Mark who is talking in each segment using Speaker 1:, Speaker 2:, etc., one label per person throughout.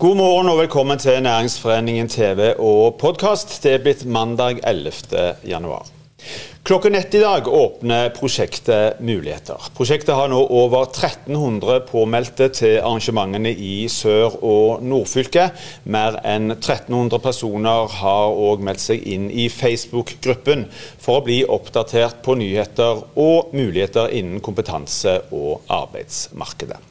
Speaker 1: God morgen og velkommen til Næringsforeningen TV og podkast. Det er blitt mandag 11. januar. Klokken ett i dag åpner prosjektet Muligheter. Prosjektet har nå over 1300 påmeldte til arrangementene i Sør- og Nordfylket. Mer enn 1300 personer har òg meldt seg inn i Facebook-gruppen for å bli oppdatert på nyheter og muligheter innen kompetanse og arbeidsmarkedet.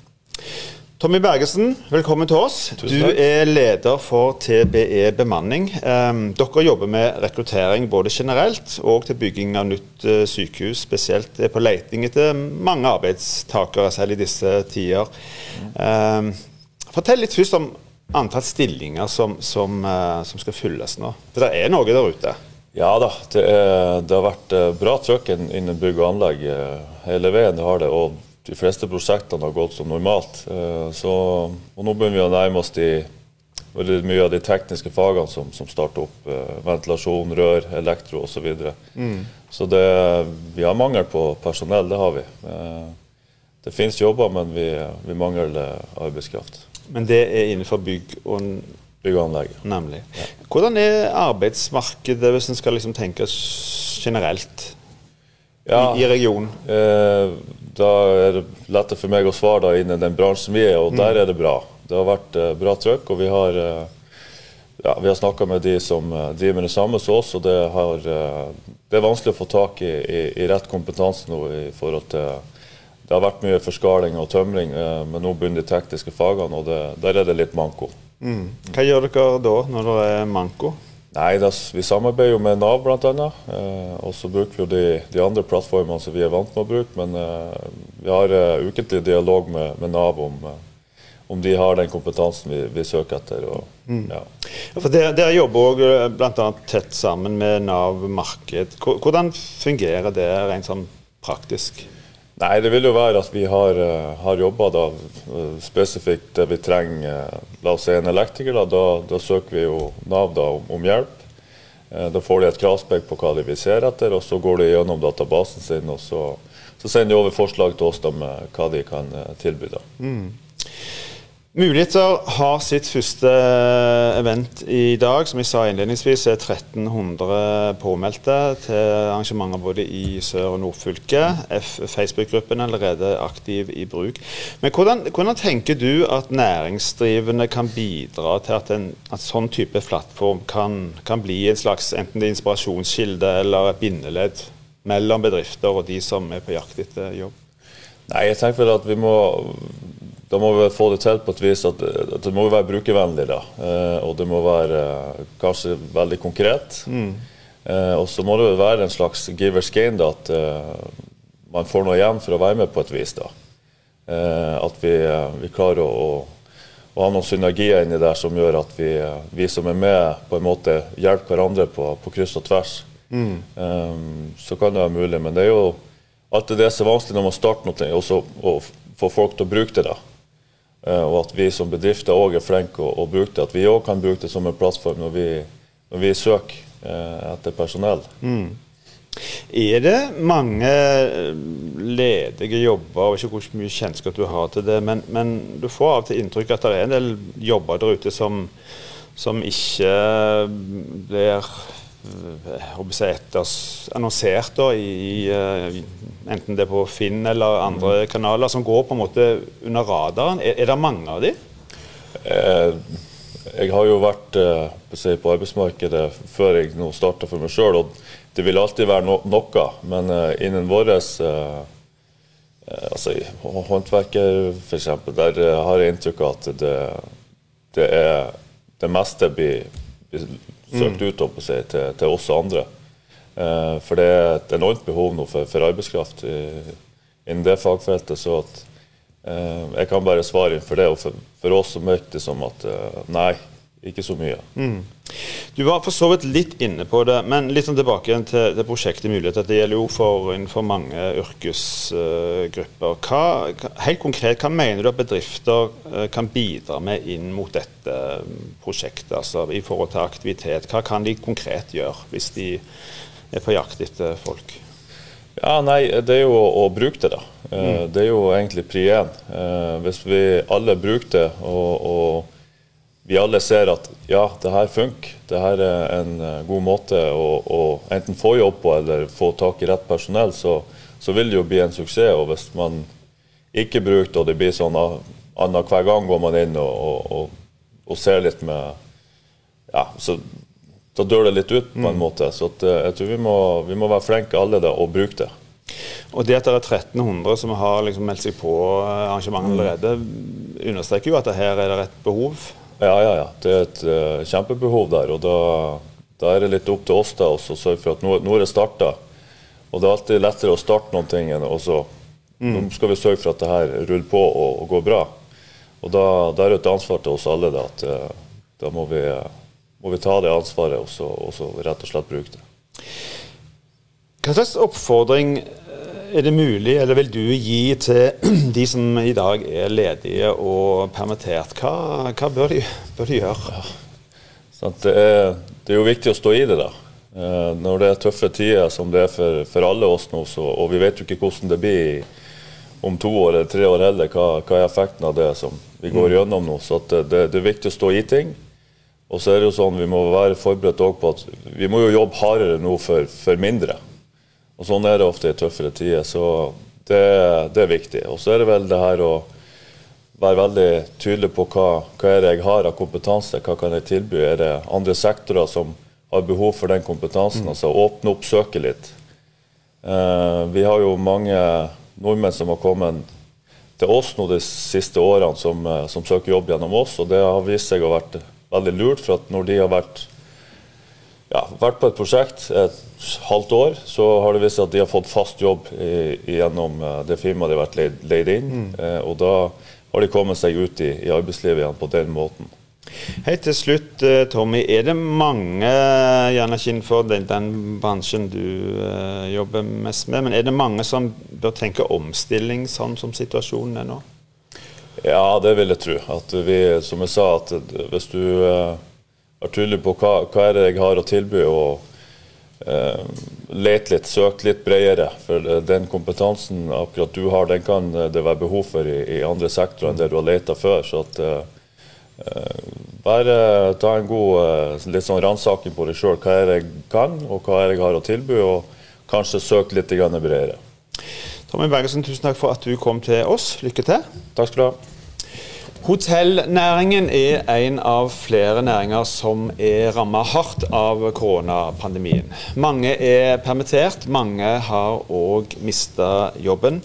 Speaker 1: Tommy Bergesen, velkommen til oss. Du er leder for TBE bemanning. Um, dere jobber med rekruttering både generelt og til bygging av nytt uh, sykehus. Spesielt er på leiting etter mange arbeidstakere, selv i disse tider. Um, fortell litt først om antall stillinger som, som, uh, som skal fylles nå. For det er noe der ute?
Speaker 2: Ja da, det, er, det har vært bra trøkk innen bygg og anlegg hele veien. det har det. og de fleste prosjektene har gått som normalt. Eh, så, og nå begynner vi å nærme oss de, veldig mye av de tekniske fagene som, som starter opp. Eh, ventilasjon, rør, elektro osv. Så, videre. mm. så det, vi har mangel på personell, det har vi. Eh, det finnes jobber, men vi, vi mangler arbeidskraft.
Speaker 1: Men det er innenfor bygg og
Speaker 2: Bygg og anlegg.
Speaker 1: Nemlig. Ja. Hvordan er arbeidsmarkedet, hvis en skal liksom tenke generelt, ja, i, i regionen?
Speaker 2: Eh, da er det lettere for meg å svare da innen den bransjen vi er, og mm. der er det bra. Det har vært uh, bra trøkk, og vi har, uh, ja, har snakka med de som uh, driver med det samme som oss, og det, har, det, er vanskelig å få tak i, i, i rett kompetanse nå i forhold til Det har vært mye forskaling og tømring, men nå begynner de tekniske fagene, og det, der er det litt manko.
Speaker 1: Mm. Hva gjør dere da, når det er manko?
Speaker 2: Nei, das, Vi samarbeider jo med Nav bl.a. Eh, og så bruker vi jo de, de, andre plattformene som vi er vant med å bruke. Men eh, vi har eh, ukentlig dialog med, med Nav om, eh, om, de har den kompetansen vi, vi søker etter. Og,
Speaker 1: mm. ja. For Dere, dere jobber òg eh, bl.a. tett sammen med Nav marked. Hvordan fungerer det rent sånn praktisk?
Speaker 2: Nei, det vil jo være at vi har, uh, har jobba uh, spesifikt det vi trenger. Uh, la oss si en elektriker. Da, da, da søker vi jo Nav da, om, om hjelp. Da får de et kravspekk på hva de vil se etter, og så går de gjennom databasen sin. og Så, så sender de over forslag til oss med hva de kan tilby. Da. Mm.
Speaker 1: Muligheter har sitt første event i dag. Som jeg sa innledningsvis, er 1300 påmeldte til arrangementer både i Sør- og Nordfylket. Facebook-gruppen er allerede aktiv i bruk. Men hvordan, hvordan, tenker du at næringsdrivende kan bidra til at en at sånn type plattform kan, kan bli en slags enten det inspirasjonskilde eller et bindeledd mellom bedrifter og de som er på jakt etter jobb?
Speaker 2: Nei, jeg tenker at vi må da må vi få det til på et vis at, at det må være brukervennlig. da, eh, Og det må være eh, kanskje veldig konkret. Mm. Eh, og så må det være en slags givers gain, da, at eh, man får noe igjen for å være med på et vis. da. Eh, at vi, eh, vi klarer å, å, å, ha noen synergier inni der som gjør at vi, vi, som er med, på en måte hjelper hverandre på, på kryss og tvers. Mm. så kan det være mulig. Men det er jo alltid det som er vanskelig når man starter noe, også og få folk til å bruke det. da. Eh, og at vi som bedrifter òg er flinke å, å, bruke det. At vi òg kan bruke det som en plattform når vi, når vi søker eh, etter personell. Mm.
Speaker 1: Er det mange eh, ledige jobber, og ikke hvor mye kjennskap du har til det, men, men, du får av og til inntrykk at det er en del jobber der ute som, som ikke blir etter, annonsert da, i, i, enten det er på Finn eller andre mm. kanaler, som går på en måte under radaren. Er, er det mange av de?
Speaker 2: Eh, jeg har jo vært eh, på arbeidsmarkedet før jeg nå starta for meg sjøl, og det vil alltid være no noe. Men eh, innen vår eh, eh, altså, håndverker f.eks., der eh, har jeg inntrykk av at det, det, er, det meste blir, blir søkt opp, si, til, til, oss og andre. Eh, for det er et enormt behov nå for, for arbeidskraft innen det fagfeltet. så at eh, Jeg kan bare svare for det. Og for, for oss så virker det som at eh, nei, ikke så mye. Mm.
Speaker 1: Du var for så vidt litt inne på det, men litt sånn tilbake til, til prosjektet Mulighet. Det gjelder jo for, innenfor mange yrkesgrupper. Hva, helt konkret, hva mener du at bedrifter uh, kan bidra med inn mot dette prosjektet? Altså i forhold til aktivitet. Hva kan de konkret gjøre hvis de er på jakt etter folk?
Speaker 2: Ja, nei, Det er jo å, å bruke det, da. Uh, mm. Det er jo egentlig pri én. Uh, hvis vi alle bruker det og, og vi alle ser at ja, det her funker. Det her er en uh, god måte å, å, enten få jobb på eller få tak i rett personell, så, så, vil det jo bli en suksess. Og hvis man ikke bruker det, og det blir sånn annenhver gang går man inn og, og, og, ser litt med Ja, så da dør det litt ut på en mm. måte. Så at, uh, jeg tror vi må, vi må være flinke alle der og bruke det.
Speaker 1: Og det at det er 1300 som har liksom meldt seg på eh, arrangementet mm. allerede, understreker jo at her er det et behov?
Speaker 2: Ja, ja, ja. Det er et uh, kjempebehov der. Og da, da, er det litt opp til oss da, å sørge for at nå, nå er det starta. Og det er alltid lettere å starte noen ting enn å mm. Nå skal vi sørge for at det her ruller på og, og går bra. Og da, da, er det et ansvar til oss alle da, at uh, da må vi, må vi, ta det ansvaret og så, og så rett og slett bruke det.
Speaker 1: Hva slags oppfordring er det mulig, eller vil du gi til de som i dag er ledige og permittert? Hva, hva bør, de, bør, de, gjøre?
Speaker 2: Ja. Det, er, det, er, jo viktig å stå i det. da. Eh, når det er tøffe tider, som det er for, for alle oss nå, så, og vi vet jo ikke hvordan det blir om to år eller tre år heller, hva, hva er effekten av det som vi går mm. gjennom nå. Så det, det, det, er viktig å stå i ting. Og så er det jo sånn, vi må være forberedt på at vi må jo jobbe hardere nå for, for mindre. Og Sånn er det ofte i tøffere tider. Så det, det er viktig. Og så er det vel det her å være veldig tydelig på hva, hva er det jeg har av kompetanse, hva kan jeg tilby. Er det andre sektorer som har behov for den kompetansen? Mm. Altså åpne opp, søke litt. Eh, vi har jo mange nordmenn som har kommet til oss nå de siste årene, som, eh, som søker jobb gjennom oss. Og det har vist seg å vært veldig lurt, for at når de har vært ja, vært på et prosjekt et halvt år, så har det vist seg at de har fått fast jobb i, gjennom eh, det firmaet de har vært leid, leid inn. Mm. Eh, og da har de kommet seg ut i, i, arbeidslivet igjen på den måten.
Speaker 1: Helt til slutt, eh, Tommy. Er det mange, gjerne ikke innenfor den, den bransjen du uh, jobber mest med, men er det mange som bør tenke omstilling sånn som situasjonen er nå?
Speaker 2: Ja, det vil jeg tro. At vi, som jeg sa, at hvis du uh, være tydelig på hva, hva er det jeg har å tilby, og Uh, lete litt, søke litt bredere. For den kompetansen akkurat du har, den kan det være behov for i, i andre sektorer enn det du har leta før. så at uh, bare ta en god uh, litt sånn ransaking på deg sjøl. Hva er det jeg kan, og hva er det jeg har å tilby? Og kanskje søke litt bredere.
Speaker 1: Tommy Bergesen, tusen takk for at du kom til oss. Lykke til.
Speaker 2: Takk skal du ha.
Speaker 1: Hotellnæringen er en av flere næringer som er rammet hardt av koronapandemien. Mange er permittert, mange har òg mista jobben.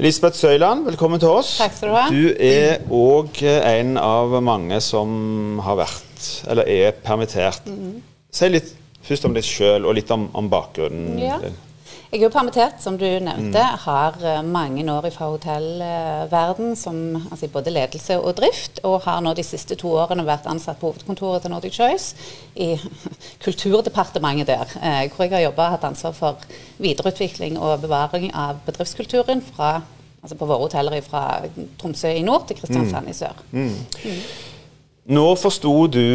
Speaker 1: Elisabeth Søyland, velkommen til oss.
Speaker 3: Takk skal Du ha.
Speaker 1: Du er òg en av mange som har vært, eller er permittert. Mm. Si litt først om deg sjøl, og litt om, om bakgrunnen.
Speaker 3: Ja. Jeg er jo permittert, som du nevnte. Mm. Har eh, mange år fra hotellverden som altså både ledelse og drift. Og har nå de siste to årene vært ansatt på hovedkontoret til Nordic Choice i Kulturdepartementet der. Eh, hvor jeg har jobba og hatt ansvar for videreutvikling og bevaring av bedriftskulturen fra, altså på våre hoteller fra Tromsø i nord til Kristiansand mm. i sør. Mm.
Speaker 1: Mm. Nå forsto du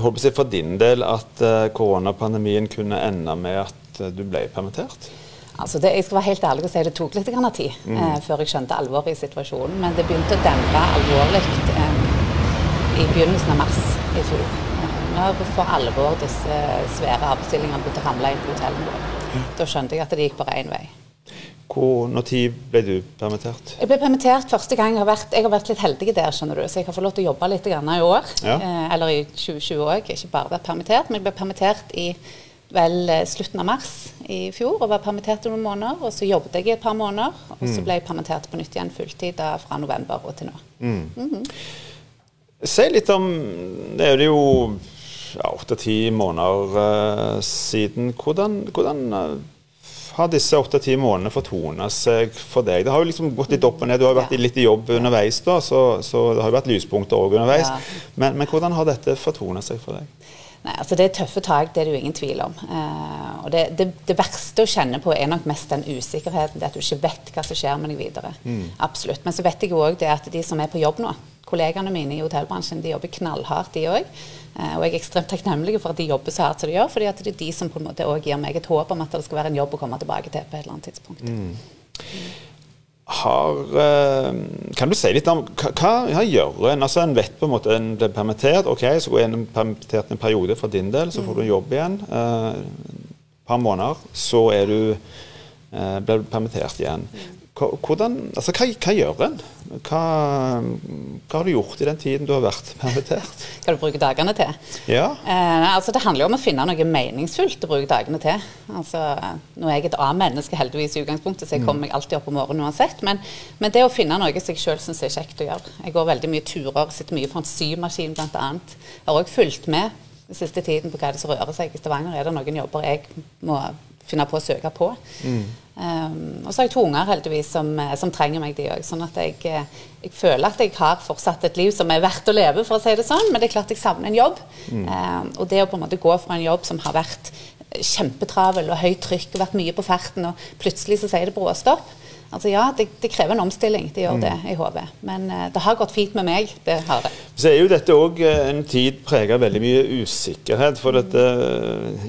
Speaker 1: håper jeg for din del at koronapandemien kunne ende med at Eh, du ble permittert?
Speaker 3: Altså det, jeg skal være helt ærlig og si det tok litt tid mm. eh, før jeg skjønte alvoret i situasjonen. Men det begynte å dempe alvorlig eh, i begynnelsen av mars i fjor. Eh, når for alvor disse svære arbeidsstillingene begynte å ramle inn på hotellene våre. Da skjønte jeg at det gikk bare én vei.
Speaker 1: Hvor, når tid ble du permittert?
Speaker 3: Jeg ble permittert første gang. Jeg har vært, jeg har vært litt heldig der, skjønner du. Så jeg har fått lov til å jobbe litt i år. Ja. Eh, eller i 2020 òg. Ikke bare vært permittert, men jeg ble permittert i vel eh, slutten av mars i fjor og var permittert i noen måneder. Og så jobbet jeg i et par måneder, og så mm. ble jeg permittert på nytt igjen fulltid da, fra november og til nå. Mm. Mm -hmm.
Speaker 1: Si litt om Det er jo åtte-ti ja, måneder uh, siden. Hvordan, hvordan uh, har disse åtte-ti månedene fortona seg for deg? Det har jo liksom gått litt opp og ned. Du har jo vært ja. litt i jobb underveis, da, så, så det har jo vært lyspunkter òg underveis. Ja. Men, men, hvordan har dette fortona seg for deg?
Speaker 3: Nei, altså Det er tøffe tak, det er det jo ingen tvil om. Eh, og det, det, det, verste å kjenne på er nok mest den usikkerheten, det at du ikke vet hva som skjer med deg videre. Mm. Absolutt. Men så vet jeg jo òg det at de som er på jobb nå, kollegaene mine i hotellbransjen, de jobber knallhardt, de òg. Eh, og jeg er ekstremt takknemlig for at de jobber så hardt som de gjør, fordi at det er de som på en måte òg gir meg et håp om at det skal være en jobb å komme tilbake til på et eller annet tidspunkt. Mm.
Speaker 1: Har eh, Kan du si litt om hva, hva gjør en? Altså En vet på en måte en blir permittert. ok, Så går en permittert en periode for din del, så får du en jobb igjen. Et eh, par måneder, så er du, eh, blir permittert igjen. Hvordan, altså, hva, hva gjør en? Hva, hva, har du gjort i den tiden du har vært permittert?
Speaker 3: Hva du bruker dagene til?
Speaker 1: Ja.
Speaker 3: Eh, altså, det handler jo om å finne noe meningsfullt å bruke dagene til. Altså, nå er jeg et A-menneske heldigvis i utgangspunktet, så jeg kommer meg alltid opp om morgenen uansett. Men, men, det å finne noe som jeg sjøl syns er kjekt å gjøre. Jeg går veldig mye turer, sitter mye foran symaskin bl.a. Har òg fulgt med den siste tiden på hva det som rører seg i Stavanger. Er det noen jobber jeg må finne på å søke på. Mm. Um, og så har jeg to unger heldigvis som, eh, som trenger meg, de òg. Sånn at jeg, eh, jeg, føler at jeg har fortsatt et liv som er verdt å leve, for å si det sånn. Men det er klart jeg savner en jobb. Mm. Um, og det å på en måte gå fra en jobb som har vært kjempetravel og høyt trykk og vært mye på ferten, og plutselig så sier det bråstopp Altså ja, det, det, krever en omstilling, det gjør mm. det i HV. Men uh, det har gått fint med meg, det har det.
Speaker 1: Så er jo dette òg eh, en tid preget av veldig mye usikkerhet. For dette,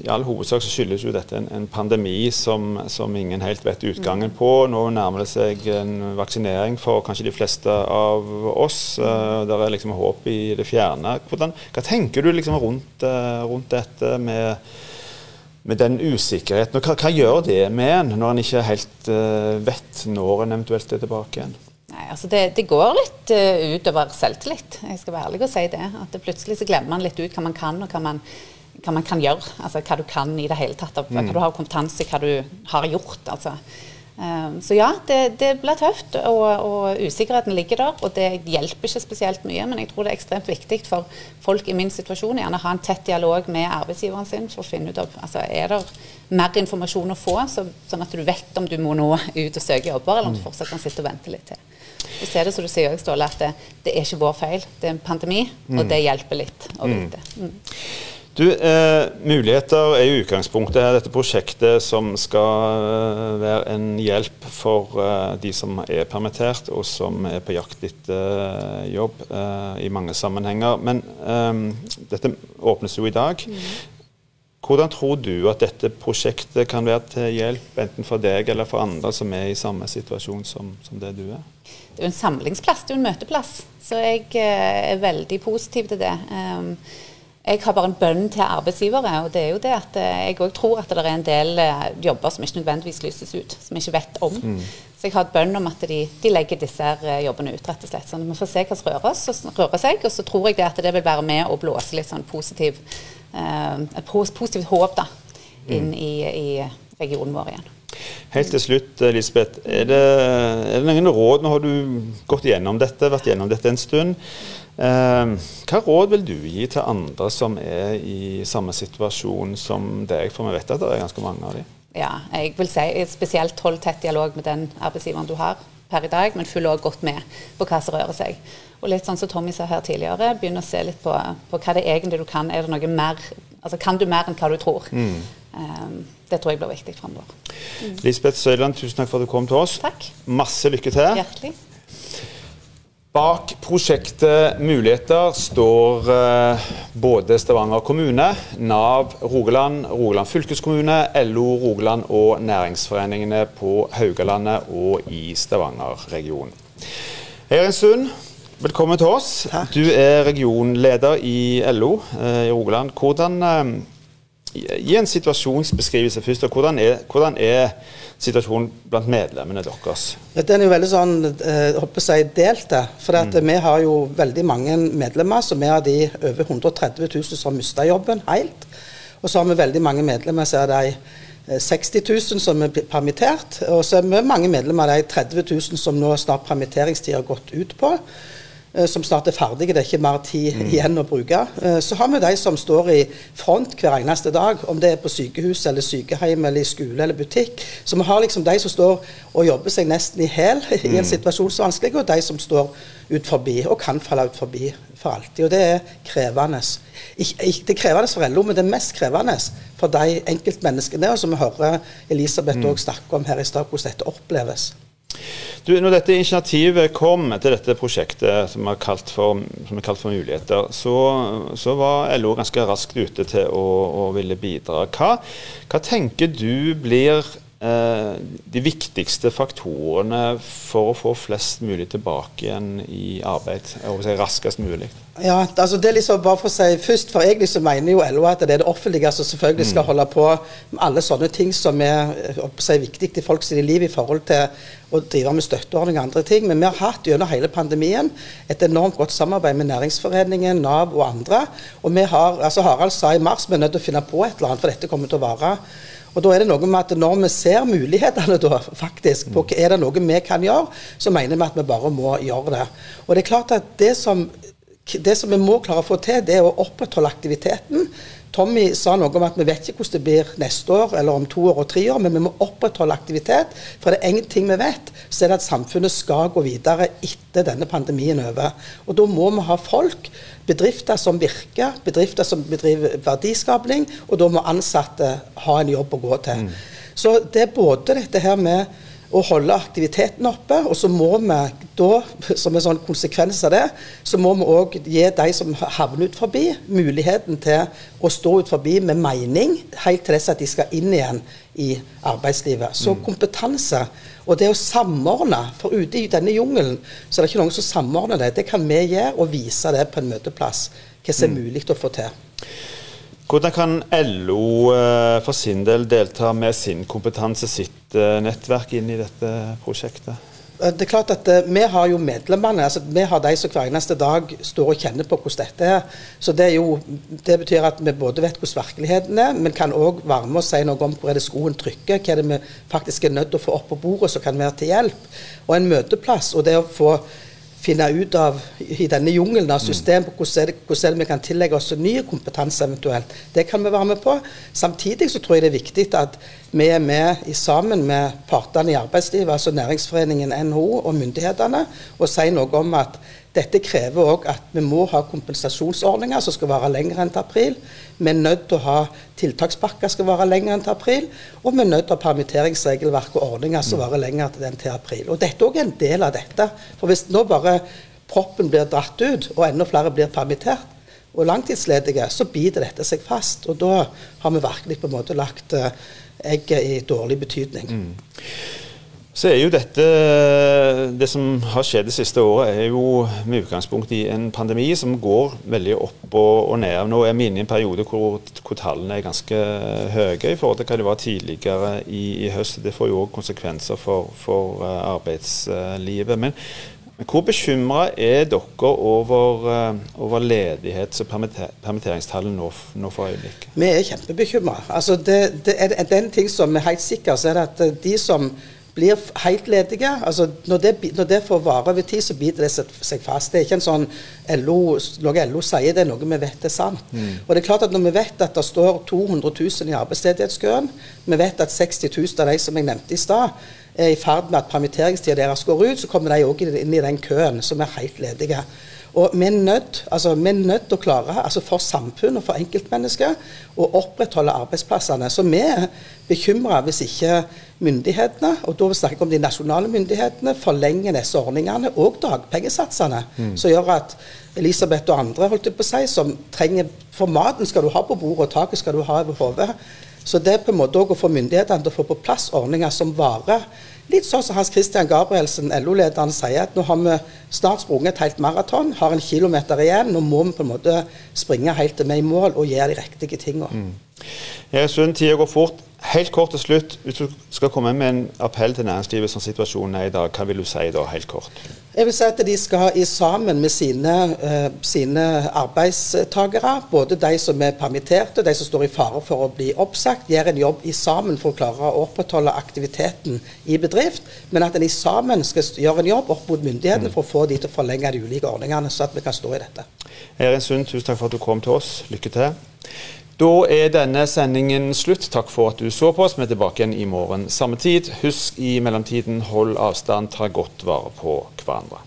Speaker 1: i all hovedsak så skyldes jo dette en, en pandemi som, som, ingen helt vet utgangen mm. på. Nå nærmer det seg en vaksinering for kanskje de fleste av oss. Uh, det er liksom håp i det fjerne. Hvordan, hva tenker du liksom rundt, rundt dette med med den usikkerheten. Og hva, hva, gjør det med en når en ikke helt uh, vet når en eventuelt er tilbake igjen?
Speaker 3: Nei, altså det, det går litt uh, utover selvtillit. Jeg skal være ærlig og si det. At det plutselig så glemmer man litt ut hva man kan og hva man, hva man kan gjøre. Altså hva du kan i det hele tatt. Hva, mm. hva du har kompetanse, hva du har gjort. altså. Ehm, så ja, det, det blir tøft, og, og, usikkerheten ligger der. Og det hjelper ikke spesielt mye, men jeg tror det er ekstremt viktig for folk i min situasjon gjerne ha en tett dialog med arbeidsgiveren sin for å finne ut om altså, er det mer informasjon å få, så, sånn at du vet om du må nå ut og søke jobber, eller om du mm. fortsatt kan sitte og vente litt til. Og så er det som du sier, Ståle, at det, det, er ikke vår feil. Det er en pandemi, og mm. det hjelper litt å vite. Mm.
Speaker 1: Du, eh, Muligheter er i utgangspunktet her dette prosjektet som skal eh, være en hjelp for eh, de som er permittert og som er på jakt etter eh, jobb eh, i mange sammenhenger. Men eh, dette åpnes jo i dag. Hvordan tror du at dette prosjektet kan være til hjelp enten for deg eller for andre som er i samme situasjon som, som det du er?
Speaker 3: Det er jo en samlingsplass, det er jo en møteplass. Så jeg er veldig positiv til det. Um, jeg har bare en bønn til arbeidsgivere, og det er jo det at eh, jeg òg tror at det er en del eh, jobber som ikke nødvendigvis lyses ut, som vi ikke vet om. Mm. Så jeg har et bønn om at de, de, legger disse eh, jobbene ut, rett og slett. Sånn vi får se hva som rører, seg, og så tror jeg det at det vil være med å blåse litt sånn positiv, eh, et positivt håp da, inn mm. i, i regionen vår igjen.
Speaker 1: Helt til slutt, Lisbeth. Er det, er det noen råd? Nå har du gått gjennom dette, vært gjennom dette en stund. Eh, hva råd vil du gi til andre som er i samme situasjon som deg, for vi vet at det er ganske mange av dem?
Speaker 3: Ja, jeg vil si spesielt hold tett dialog med den arbeidsgiveren du har per i dag, men følg òg godt med på hva som rører seg. Og litt sånn som Tommy sa her tidligere, begynn å se litt på, på, hva det er egentlig du kan. Er det noe mer Altså kan du mer enn hva du tror? Mm. Um, det tror jeg blir viktig framover.
Speaker 1: Mm. Lisbeth Søyland, tusen takk for at du kom til oss.
Speaker 3: Takk.
Speaker 1: Masse lykke til.
Speaker 3: Hjertelig.
Speaker 1: Bak prosjektet Muligheter står eh, både Stavanger kommune, Nav Rogaland, Rogaland fylkeskommune, LO Rogaland og næringsforeningene på Haugalandet og i Stavanger-regionen. Eirin Sund, velkommen til oss.
Speaker 4: Takk.
Speaker 1: Du er regionleder i LO eh, i Rogaland. Hvordan, eh, gi en situasjonsbeskrivelse først. og hvordan er, hvordan er situasjonen blant medlemmene deres?
Speaker 4: Den er jo veldig sånn, jeg håper jeg, delt. For mm. vi har jo veldig mange medlemmer. Så vi har de over 130 000 som har mista jobben helt. Og så har vi veldig mange medlemmer så er de 60 eh, 000 som er permittert. Og så er vi mange medlemmer av de 30 000 som nå snart permitteringstida har gått ut på. Eh, som snart er ferdige, det er ikke mer tid mm. igjen å bruke. Eh, så har vi de som står i front hver eneste dag, om det er på sykehus eller sykehjem eller i skole eller butikk. Så vi har liksom de som står og jobber seg nesten i hæl i en mm. situasjon er vanskelig, og de som står ut forbi og kan falle ut forbi for alltid. Og det er krevende. Det er krevende for LO, men det er mest krevende for de enkeltmenneskene, som vi hører Elisabeth mm. snakke om her i stad, hvordan dette oppleves.
Speaker 1: Du, når dette initiativet kom til dette prosjektet som er kalt for, er kalt for Muligheter, så, så, var LO ganske raskt ute til å, å ville bidra. Hva, hva tenker du blir eh, de viktigste faktorene for å få flest mulig tilbake igjen i arbeid, og si raskest mulig?
Speaker 4: Ja, altså det er liksom bare for å si først, for Egentlig så mener jo LO at det er det offentlige som selvfølgelig skal mm. holde på med alle sånne ting som er si, viktig i folks liv i forhold til å drive med støtteordninger og andre ting. Men vi har hatt gjennom hele pandemien et enormt godt samarbeid med Næringsforeningen, Nav og andre. Og vi har, altså Harald sa i mars vi er nødt til å finne på et eller annet, for dette kommer til å vare. Og da er det noe med at Når vi ser mulighetene da, faktisk, på er det noe vi kan gjøre, så mener vi at vi bare må gjøre det. Og det er klart at det som det som vi må klare å få til, det er å opprettholde aktiviteten. Tommy sa noe om at vi vet ikke hvordan det blir neste år eller om to år og tre år, men vi må opprettholde aktivitet. For det er én ting vi vet, så er det at samfunnet skal gå videre etter denne pandemien over. Og da må vi ha folk, bedrifter som virker, bedrifter som bedriver verdiskapning, og da må ansatte ha en jobb å gå til. Mm. Så det er både dette her med å holde aktiviteten oppe. Og så må vi da, som en sånn konsekvens av det, så må vi òg gi de som havner ut forbi, muligheten til å stå ut forbi med mening, helt til dess at de skal inn igjen i arbeidslivet. Så mm. kompetanse og det å samordne, for ute i denne jungelen så er det ikke noen som samordner det. Det kan vi gjøre, og vise det på en møteplass, hva som er mm. mulig å få til.
Speaker 1: Hvordan kan LO eh, for sin del delta med sin kompetanse, sitt eh, nettverk, inn i dette prosjektet?
Speaker 4: Eh, det er klart at Vi har jo medlemmene. altså Vi har de som hver eneste dag står og kjenner på hvordan dette er. Så Det, er jo, det betyr at vi både vet hvordan virkeligheten er, men kan òg være med og si noe om hvor er det skoen trykker. Hva er det vi faktisk er nødt til å få opp på bordet som kan være til hjelp. Og en møteplass. og det å få finne ut av i denne jungelen av system på hvordan, det, hvordan det vi kan tillegge oss ny kompetanse eventuelt. Det kan vi være med på. Samtidig så tror jeg det er viktig at vi er med sammen med partene i arbeidslivet, altså Næringsforeningen, NHO og myndighetene, og sier noe om at dette krever òg at vi må ha kompensasjonsordninger som skal vare lenger enn til april. Vi er nødt til å ha tiltakspakker som skal vare lenger enn til april. Og vi er nødt til å ha permitteringsregelverk og ordninger som varer lenger enn til april. Og Dette òg er en del av dette. For hvis nå bare proppen blir dratt ut, og enda flere blir permittert, og langtidsledige, så biter dette seg fast. Og da har vi virkelig på en måte lagt eh, egget i dårlig betydning. Mm.
Speaker 1: Så er jo dette Det som har skjedd det siste året, er jo med utgangspunkt i en pandemi som går veldig opp og, og ned. Nå er vi inne i en periode hvor, hvor, tallene er ganske høye i forhold til hva det var tidligere i, i høst. Det får jo òg konsekvenser for, for uh, arbeidslivet. Men, hvor bekymra er dere over, uh, over ledighets- og permitter permitteringstallene nå, nå, for øyeblikket?
Speaker 4: Vi er kjempebekymra. Altså det, det, er, det ting som er helt sikker, så er det at de som blir helt ledige. Altså, når, det, når det får vare over tid, så biter det seg fast. Det er ikke en sånn LO, noe LO sier, det er noe vi vet er sant. Mm. Og det er klart at Når vi vet at det står 200 000 i arbeidsledighetskøen, vi vet at 60 000 av de som jeg nevnte i stad, er i ferd med at permitteringstida deres går ut, så kommer de òg inn i den køen som er helt ledige. Og vi er nødt, altså, vi er nødt til å klare, altså for samfunn og for enkeltmennesker, å opprettholde arbeidsplassene. Så vi er bekymra hvis ikke myndighetene, og da snakker jeg om de nasjonale myndighetene, forlenger disse ordningene og dagpengesatsene, mm. som gjør at Elisabeth og andre holdt på å si, som trenger For maten skal du ha på bordet, og taket skal du ha over hodet. Så det er på en måte å få myndighetene til å få på plass ordninger som varer Litt sånn som Hans Christian Gabrielsen, LO-lederen, sier at nå har vi snart sprunget et helt maraton, har en kilometer igjen. Nå må vi på en måte springe helt til vi er i mål og gjøre de riktige tingene. Mm.
Speaker 1: Egersund, tida går fort. Helt kort til slutt, hvis du skal komme med en appell til næringslivet som situasjonen er i dag, hva vil du si da, helt kort?
Speaker 4: Jeg vil si at de skal i sammen med sine, uh, sine arbeidstakere, både de som er permitterte, de som står i fare for å bli oppsagt, gjøre en jobb i sammen for å klare å opprettholde aktiviteten i bedrift, men at en i sammen skal gjøre en jobb opp mot myndighetene mm. for å få de til å forlenge de ulike ordningene, så at vi kan stå i dette.
Speaker 1: Erin Sund, tusen takk for at du kom til oss. Lykke til. Da er denne sendingen slutt. Takk for at du så på oss. Vi er tilbake igjen i morgen samme tid. Husk i mellomtiden, hold avstand, ta godt vare på hverandre.